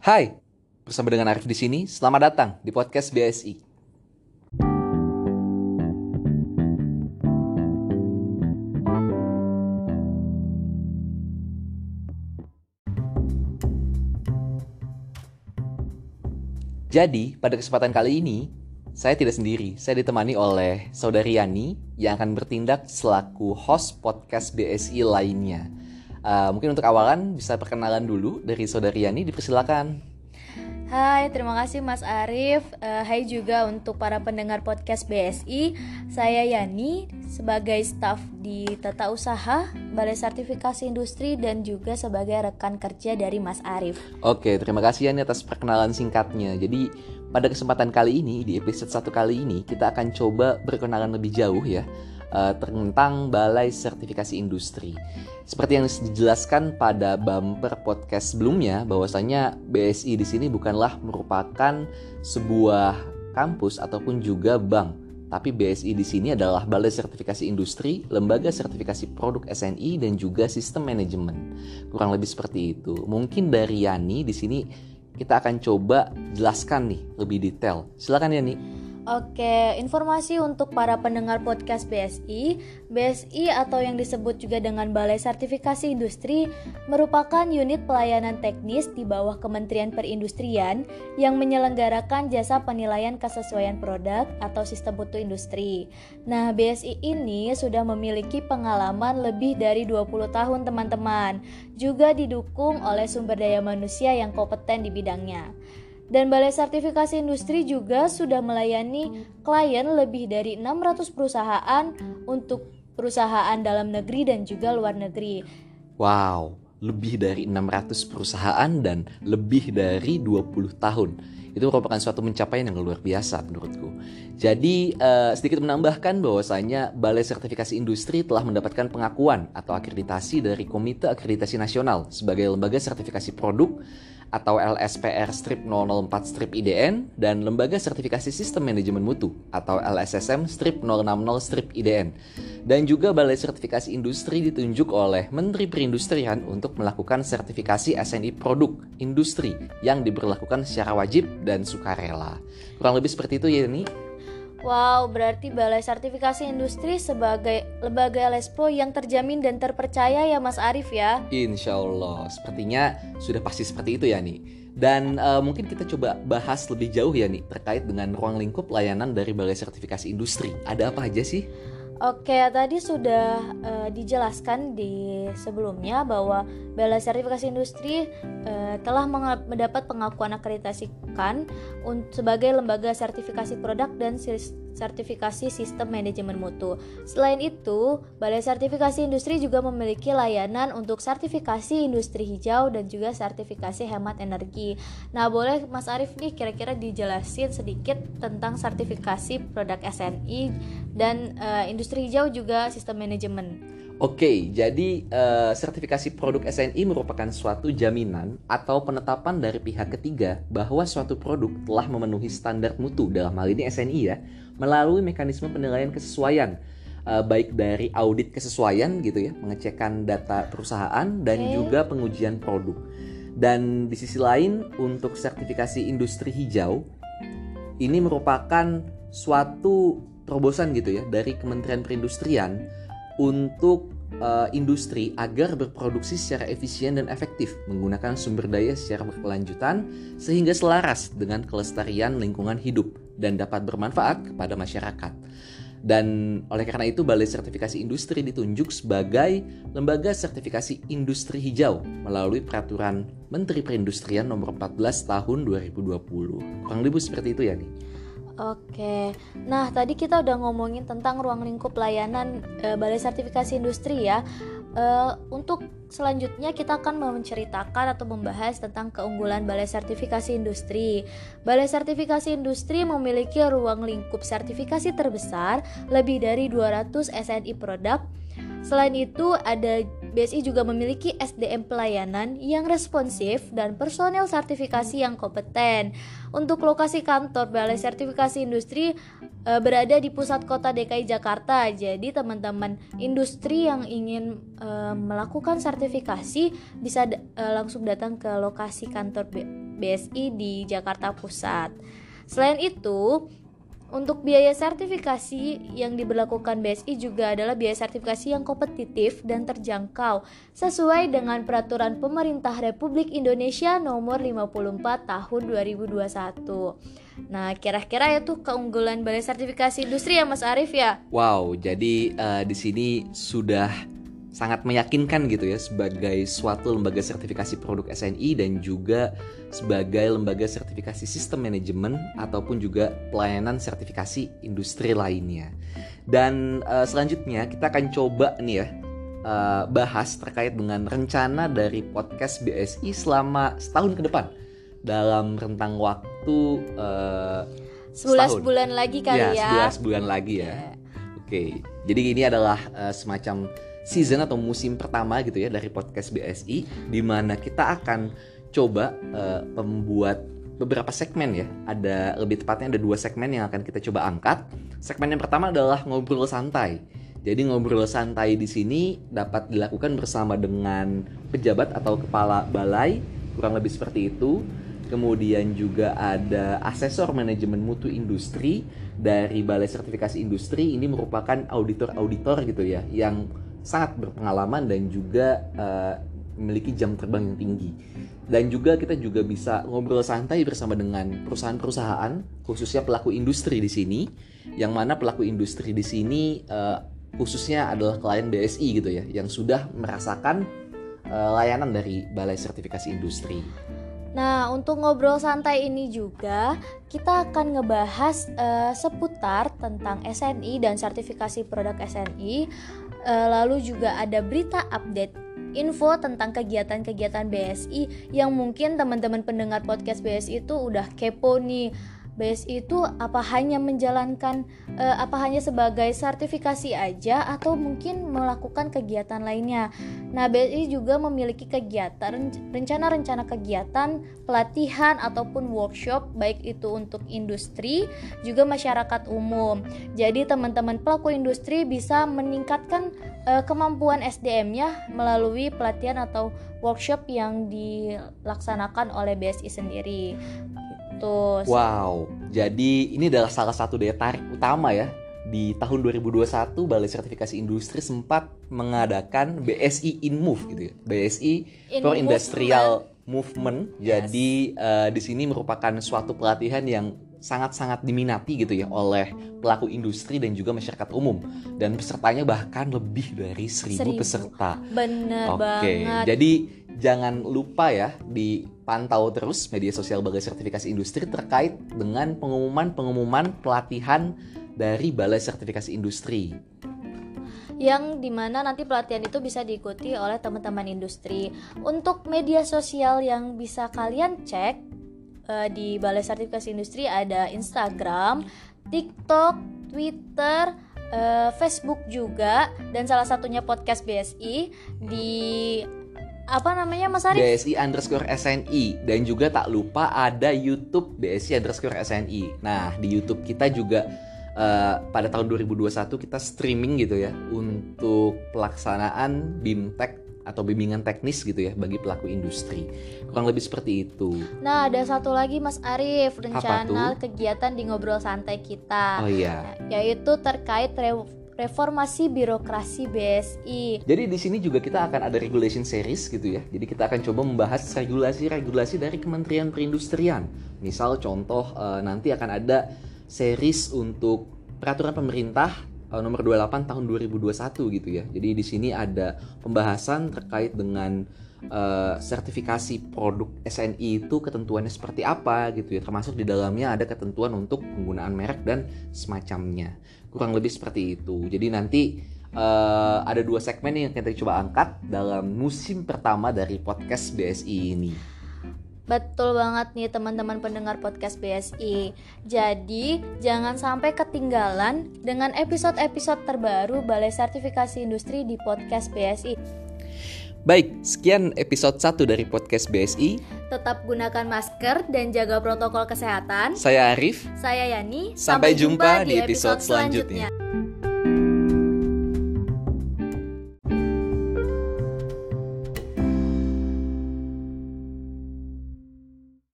Hai, bersama dengan Arif di sini. Selamat datang di podcast BSI. Jadi, pada kesempatan kali ini, saya tidak sendiri. Saya ditemani oleh Saudari Yani yang akan bertindak selaku host podcast BSI lainnya. Uh, mungkin untuk awalan bisa perkenalan dulu dari Saudari Yani, dipersilakan. Hai, terima kasih Mas Arief. Uh, hai juga untuk para pendengar podcast BSI. Saya Yani sebagai staf di Tata Usaha, Balai Sertifikasi Industri dan juga sebagai rekan kerja dari Mas Arief. Oke, terima kasih Yani atas perkenalan singkatnya. Jadi pada kesempatan kali ini di episode satu kali ini kita akan coba berkenalan lebih jauh ya uh, tentang Balai Sertifikasi Industri. Seperti yang dijelaskan pada bumper podcast sebelumnya, bahwasanya BSI di sini bukanlah merupakan sebuah kampus ataupun juga bank, tapi BSI di sini adalah Balai Sertifikasi Industri, Lembaga Sertifikasi Produk SNI dan juga Sistem Manajemen. Kurang lebih seperti itu. Mungkin dari Yani di sini kita akan coba jelaskan nih lebih detail. Silakan Yani. Oke, informasi untuk para pendengar podcast BSI. BSI atau yang disebut juga dengan Balai Sertifikasi Industri merupakan unit pelayanan teknis di bawah Kementerian Perindustrian yang menyelenggarakan jasa penilaian kesesuaian produk atau sistem mutu industri. Nah, BSI ini sudah memiliki pengalaman lebih dari 20 tahun teman-teman, juga didukung oleh sumber daya manusia yang kompeten di bidangnya. Dan Balai Sertifikasi Industri juga sudah melayani klien lebih dari 600 perusahaan untuk perusahaan dalam negeri dan juga luar negeri. Wow, lebih dari 600 perusahaan dan lebih dari 20 tahun. Itu merupakan suatu pencapaian yang luar biasa menurutku. Jadi uh, sedikit menambahkan bahwasanya Balai Sertifikasi Industri telah mendapatkan pengakuan atau akreditasi dari Komite Akreditasi Nasional sebagai lembaga sertifikasi produk atau LSPR strip 004 strip IDN dan Lembaga Sertifikasi Sistem Manajemen Mutu atau LSSM strip 060 strip IDN. Dan juga Balai Sertifikasi Industri ditunjuk oleh Menteri Perindustrian untuk melakukan sertifikasi SNI produk industri yang diberlakukan secara wajib dan sukarela. Kurang lebih seperti itu ya ini. Wow, berarti Balai Sertifikasi Industri sebagai lembaga LSPO yang terjamin dan terpercaya ya Mas Arief ya? Insya Allah, sepertinya sudah pasti seperti itu ya nih. Dan uh, mungkin kita coba bahas lebih jauh ya nih terkait dengan ruang lingkup layanan dari Balai Sertifikasi Industri. Ada apa aja sih? Oke, tadi sudah uh, dijelaskan di sebelumnya bahwa Balai Sertifikasi Industri uh, telah mendapat pengakuan akreditasikan sebagai lembaga sertifikasi produk dan sertifikasi sistem manajemen mutu. Selain itu, Balai Sertifikasi Industri juga memiliki layanan untuk sertifikasi industri hijau dan juga sertifikasi hemat energi. Nah, boleh Mas Arief nih kira-kira dijelasin sedikit tentang sertifikasi produk SNI dan uh, industri hijau juga sistem manajemen. Oke, jadi uh, sertifikasi produk SNI merupakan suatu jaminan atau penetapan dari pihak ketiga bahwa suatu produk telah memenuhi standar mutu dalam hal ini SNI ya, melalui mekanisme penilaian kesesuaian uh, baik dari audit kesesuaian gitu ya, pengecekan data perusahaan dan okay. juga pengujian produk. Dan di sisi lain untuk sertifikasi industri hijau ini merupakan suatu terobosan gitu ya dari Kementerian Perindustrian untuk uh, industri agar berproduksi secara efisien dan efektif menggunakan sumber daya secara berkelanjutan sehingga selaras dengan kelestarian lingkungan hidup dan dapat bermanfaat kepada masyarakat. Dan oleh karena itu Balai Sertifikasi Industri ditunjuk sebagai lembaga sertifikasi industri hijau melalui peraturan Menteri Perindustrian nomor 14 tahun 2020. Kurang lebih seperti itu ya nih. Oke, nah tadi kita udah ngomongin tentang ruang lingkup layanan e, Balai Sertifikasi Industri ya. E, untuk selanjutnya kita akan menceritakan atau membahas tentang keunggulan Balai Sertifikasi Industri. Balai Sertifikasi Industri memiliki ruang lingkup sertifikasi terbesar lebih dari 200 SNI produk. Selain itu, ada BSI juga memiliki SDM pelayanan yang responsif dan personel sertifikasi yang kompeten. Untuk lokasi kantor Balai Sertifikasi Industri e, berada di pusat kota DKI Jakarta. Jadi teman-teman industri yang ingin e, melakukan sertifikasi bisa e, langsung datang ke lokasi kantor BSI di Jakarta Pusat. Selain itu, untuk biaya sertifikasi yang diberlakukan BSI juga adalah biaya sertifikasi yang kompetitif dan terjangkau sesuai dengan peraturan pemerintah Republik Indonesia nomor 54 tahun 2021. Nah, kira-kira itu keunggulan balai sertifikasi industri ya Mas Arief ya? Wow, jadi uh, di sini sudah sangat meyakinkan gitu ya sebagai suatu lembaga sertifikasi produk SNI dan juga sebagai lembaga sertifikasi sistem manajemen ataupun juga pelayanan sertifikasi industri lainnya. Dan uh, selanjutnya kita akan coba nih ya uh, bahas terkait dengan rencana dari podcast BSI selama setahun ke depan dalam rentang waktu uh, 11 bulan lagi kali ya. Ya, 11 bulan lagi ya. Yeah. Oke. Okay. Jadi ini adalah uh, semacam season atau musim pertama gitu ya dari podcast BSI di mana kita akan coba uh, membuat beberapa segmen ya. Ada lebih tepatnya ada dua segmen yang akan kita coba angkat. Segmen yang pertama adalah ngobrol santai. Jadi ngobrol santai di sini dapat dilakukan bersama dengan pejabat atau kepala balai, kurang lebih seperti itu. Kemudian juga ada asesor manajemen mutu industri dari Balai Sertifikasi Industri. Ini merupakan auditor-auditor gitu ya yang sangat berpengalaman dan juga uh, memiliki jam terbang yang tinggi. Dan juga kita juga bisa ngobrol santai bersama dengan perusahaan-perusahaan, khususnya pelaku industri di sini, yang mana pelaku industri di sini uh, khususnya adalah klien BSI gitu ya, yang sudah merasakan uh, layanan dari Balai Sertifikasi Industri. Nah, untuk ngobrol santai ini juga kita akan ngebahas uh, seputar tentang SNI dan sertifikasi produk SNI. Uh, lalu juga ada berita update info tentang kegiatan-kegiatan BSI yang mungkin teman-teman pendengar podcast BSI itu udah kepo nih BSI itu apa hanya menjalankan uh, apa hanya sebagai sertifikasi aja atau mungkin melakukan kegiatan lainnya. Nah, BSI juga memiliki kegiatan rencana-rencana kegiatan pelatihan ataupun workshop baik itu untuk industri juga masyarakat umum. Jadi teman-teman pelaku industri bisa meningkatkan uh, kemampuan SDM-nya melalui pelatihan atau workshop yang dilaksanakan oleh BSI sendiri gitu. Wow, jadi ini adalah salah satu daya tarik utama ya di tahun 2021 Balai Sertifikasi Industri sempat mengadakan BSI In Move gitu ya. BSI In for Industrial Movement. Yes. Jadi uh, di sini merupakan suatu pelatihan yang sangat-sangat diminati gitu ya oleh pelaku industri dan juga masyarakat umum dan pesertanya bahkan lebih dari seribu, seribu. peserta. Bener Oke, banget. jadi jangan lupa ya dipantau terus media sosial Balai Sertifikasi Industri terkait dengan pengumuman-pengumuman pelatihan dari Balai Sertifikasi Industri yang di mana nanti pelatihan itu bisa diikuti oleh teman-teman industri. Untuk media sosial yang bisa kalian cek uh, di Balai Sertifikasi Industri ada Instagram, TikTok, Twitter, uh, Facebook juga dan salah satunya podcast BSI di apa namanya Mas Arif? BSI underscore SNI dan juga tak lupa ada YouTube BSI underscore SNI. Nah di YouTube kita juga uh, pada tahun 2021 kita streaming gitu ya untuk pelaksanaan BIMTEK atau bimbingan teknis gitu ya bagi pelaku industri. Kurang lebih seperti itu. Nah, ada satu lagi Mas Arif, rencana kegiatan di ngobrol santai kita. Oh iya. Yaitu terkait reformasi birokrasi BSI. Jadi di sini juga kita akan ada regulation series gitu ya. Jadi kita akan coba membahas regulasi-regulasi dari Kementerian Perindustrian. Misal contoh uh, nanti akan ada series untuk peraturan pemerintah uh, nomor 28 tahun 2021 gitu ya. Jadi di sini ada pembahasan terkait dengan uh, sertifikasi produk SNI itu ketentuannya seperti apa gitu ya. Termasuk di dalamnya ada ketentuan untuk penggunaan merek dan semacamnya kurang lebih seperti itu jadi nanti uh, ada dua segmen yang kita coba angkat dalam musim pertama dari podcast BSI ini Betul banget nih teman-teman pendengar podcast BSI. Jadi, jangan sampai ketinggalan dengan episode-episode terbaru Balai Sertifikasi Industri di podcast BSI. Baik, sekian episode 1 dari podcast BSI. Tetap gunakan masker dan jaga protokol kesehatan. Saya Arif. Saya Yani. Sampai, Sampai jumpa, jumpa di episode, episode selanjutnya. selanjutnya.